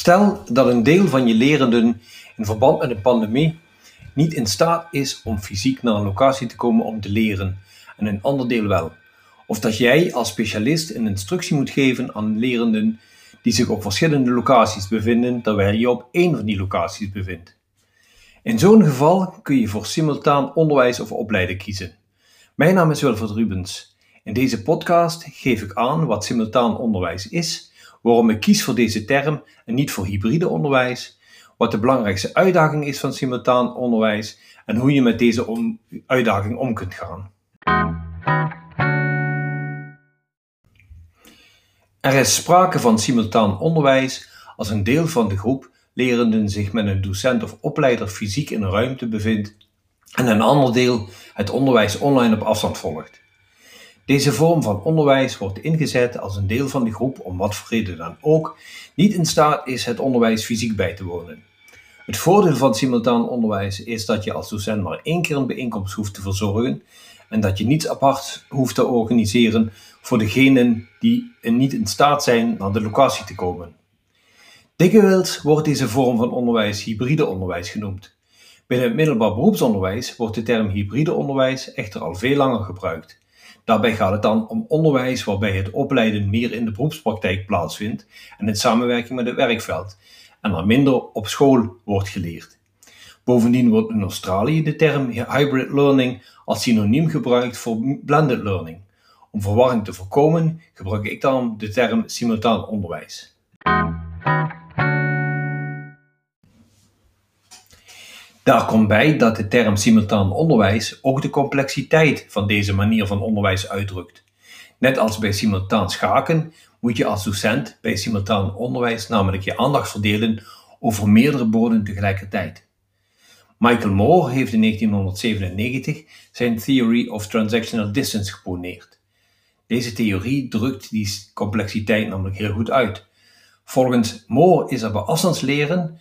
Stel dat een deel van je lerenden in verband met een pandemie niet in staat is om fysiek naar een locatie te komen om te leren en een ander deel wel. Of dat jij als specialist een instructie moet geven aan lerenden die zich op verschillende locaties bevinden terwijl je op één van die locaties bevindt. In zo'n geval kun je voor simultaan onderwijs of opleiden kiezen. Mijn naam is Wilfred Rubens. In deze podcast geef ik aan wat simultaan onderwijs is, waarom ik kies voor deze term en niet voor hybride onderwijs, wat de belangrijkste uitdaging is van simultaan onderwijs en hoe je met deze uitdaging om kunt gaan. Er is sprake van simultaan onderwijs als een deel van de groep lerenden zich met een docent of opleider fysiek in een ruimte bevindt en een ander deel het onderwijs online op afstand volgt. Deze vorm van onderwijs wordt ingezet als een deel van de groep om wat voor reden dan ook niet in staat is het onderwijs fysiek bij te wonen. Het voordeel van simultaan onderwijs is dat je als docent maar één keer een bijeenkomst hoeft te verzorgen en dat je niets apart hoeft te organiseren voor degenen die niet in staat zijn naar de locatie te komen. Dikwijls wordt deze vorm van onderwijs hybride onderwijs genoemd. Binnen het middelbaar beroepsonderwijs wordt de term hybride onderwijs echter al veel langer gebruikt. Daarbij gaat het dan om onderwijs waarbij het opleiden meer in de beroepspraktijk plaatsvindt en in samenwerking met het werkveld, en er minder op school wordt geleerd. Bovendien wordt in Australië de term hybrid learning als synoniem gebruikt voor blended learning. Om verwarring te voorkomen gebruik ik dan de term simultaan onderwijs. Daar komt bij dat de term simultaan onderwijs ook de complexiteit van deze manier van onderwijs uitdrukt. Net als bij simultaan schaken moet je als docent bij simultaan onderwijs namelijk je aandacht verdelen over meerdere borden tegelijkertijd. Michael Moore heeft in 1997 zijn Theory of Transactional Distance geponeerd. Deze theorie drukt die complexiteit namelijk heel goed uit. Volgens Moore is er bij afstandsleren,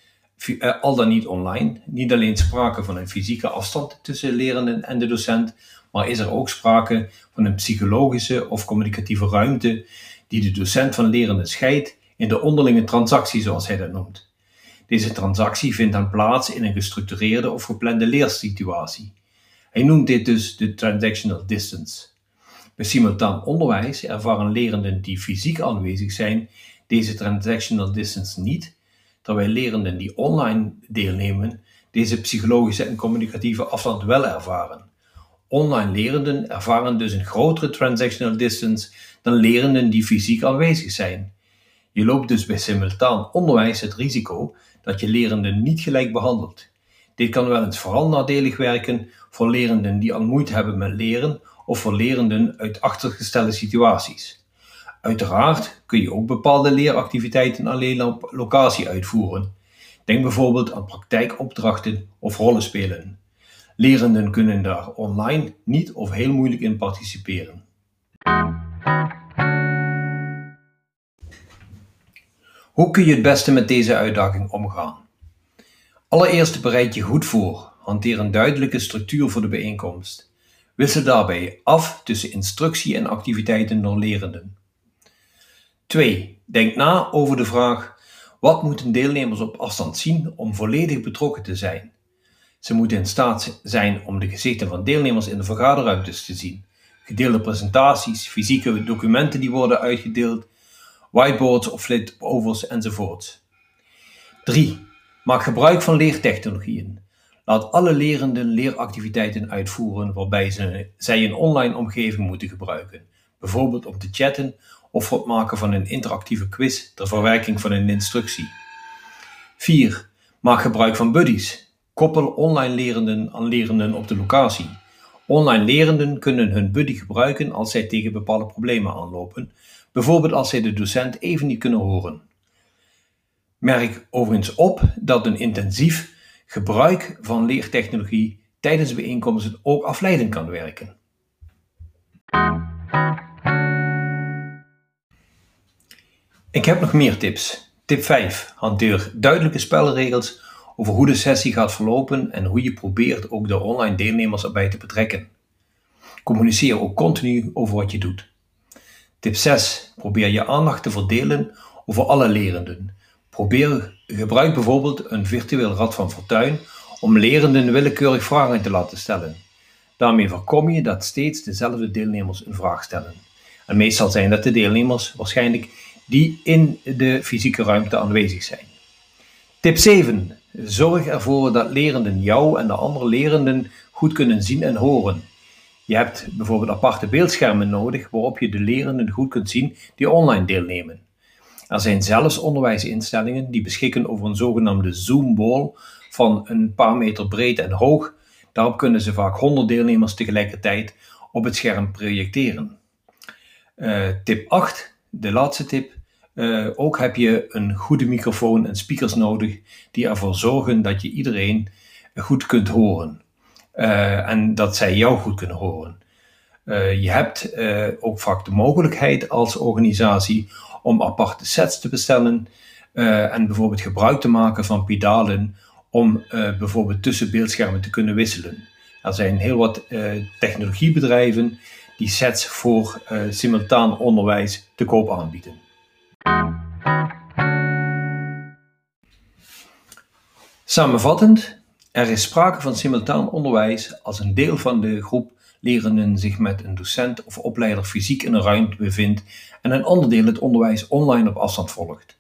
al dan niet online, niet alleen sprake van een fysieke afstand tussen lerenden en de docent, maar is er ook sprake van een psychologische of communicatieve ruimte die de docent van lerenden scheidt in de onderlinge transactie, zoals hij dat noemt. Deze transactie vindt dan plaats in een gestructureerde of geplande leersituatie. Hij noemt dit dus de transactional distance. Bij simultaan onderwijs ervaren lerenden die fysiek aanwezig zijn deze transactional distance niet, terwijl lerenden die online deelnemen deze psychologische en communicatieve afstand wel ervaren. Online lerenden ervaren dus een grotere transactional distance dan lerenden die fysiek aanwezig zijn. Je loopt dus bij simultaan onderwijs het risico dat je lerenden niet gelijk behandelt. Dit kan wel eens vooral nadelig werken voor lerenden die al moeite hebben met leren of voor lerenden uit achtergestelde situaties. Uiteraard kun je ook bepaalde leeractiviteiten alleen op locatie uitvoeren. Denk bijvoorbeeld aan praktijkopdrachten of rollenspelen. Lerenden kunnen daar online niet of heel moeilijk in participeren. Hoe kun je het beste met deze uitdaging omgaan? Allereerst bereid je goed voor. Hanteer een duidelijke structuur voor de bijeenkomst. Wissel daarbij af tussen instructie en activiteiten door lerenden. 2. Denk na over de vraag: wat moeten deelnemers op afstand zien om volledig betrokken te zijn? Ze moeten in staat zijn om de gezichten van deelnemers in de vergaderruimtes te zien, gedeelde presentaties, fysieke documenten die worden uitgedeeld, whiteboards of flipovers enzovoort. 3. Maak gebruik van leertechnologieën. Laat alle lerenden leeractiviteiten uitvoeren waarbij ze, zij een online omgeving moeten gebruiken, bijvoorbeeld om te chatten of het maken van een interactieve quiz ter verwerking van een instructie. 4. Maak gebruik van buddies. Koppel online lerenden aan lerenden op de locatie. Online lerenden kunnen hun buddy gebruiken als zij tegen bepaalde problemen aanlopen, bijvoorbeeld als zij de docent even niet kunnen horen. Merk overigens op dat een intensief gebruik van leertechnologie tijdens bijeenkomsten ook afleidend kan werken. Ik heb nog meer tips. Tip 5. Hanteer duidelijke spelregels over hoe de sessie gaat verlopen en hoe je probeert ook de online deelnemers erbij te betrekken. Communiceer ook continu over wat je doet. Tip 6. Probeer je aandacht te verdelen over alle lerenden. Probeer, gebruik bijvoorbeeld een virtueel rad van fortuin om lerenden willekeurig vragen te laten stellen. Daarmee voorkom je dat steeds dezelfde deelnemers een vraag stellen. En meestal zijn dat de deelnemers waarschijnlijk die in de fysieke ruimte aanwezig zijn. Tip 7. Zorg ervoor dat lerenden jou en de andere lerenden goed kunnen zien en horen. Je hebt bijvoorbeeld aparte beeldschermen nodig waarop je de lerenden goed kunt zien die online deelnemen. Er zijn zelfs onderwijsinstellingen die beschikken over een zogenaamde Zoom-wall van een paar meter breed en hoog. Daarop kunnen ze vaak 100 deelnemers tegelijkertijd op het scherm projecteren. Uh, tip 8, de laatste tip. Uh, ook heb je een goede microfoon en speakers nodig die ervoor zorgen dat je iedereen goed kunt horen. Uh, en dat zij jou goed kunnen horen. je hebt ook vaak de mogelijkheid als organisatie om aparte sets te bestellen en bijvoorbeeld gebruik te maken van pedalen om bijvoorbeeld tussen beeldschermen te kunnen wisselen. Er zijn heel wat technologiebedrijven die sets voor simultaan onderwijs te koop aanbieden. Samenvattend, er is sprake van simultaan onderwijs als een deel van de groep lerenden zich met een docent of opleider fysiek in een ruimte bevindt en een ander deel het onderwijs online op afstand volgt.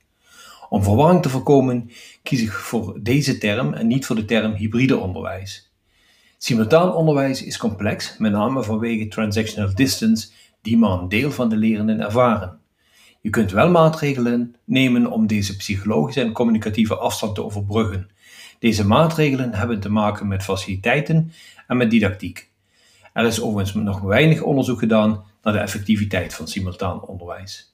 Om verwarring te voorkomen kies ik voor deze term en niet voor de term hybride onderwijs. Simultaan onderwijs is complex, met name vanwege transactional distance, die maar een deel van de lerenden ervaren. Je kunt wel maatregelen nemen om deze psychologische en communicatieve afstand te overbruggen. Deze maatregelen hebben te maken met faciliteiten en met didactiek. Er is overigens nog weinig onderzoek gedaan naar de effectiviteit van simultaan onderwijs.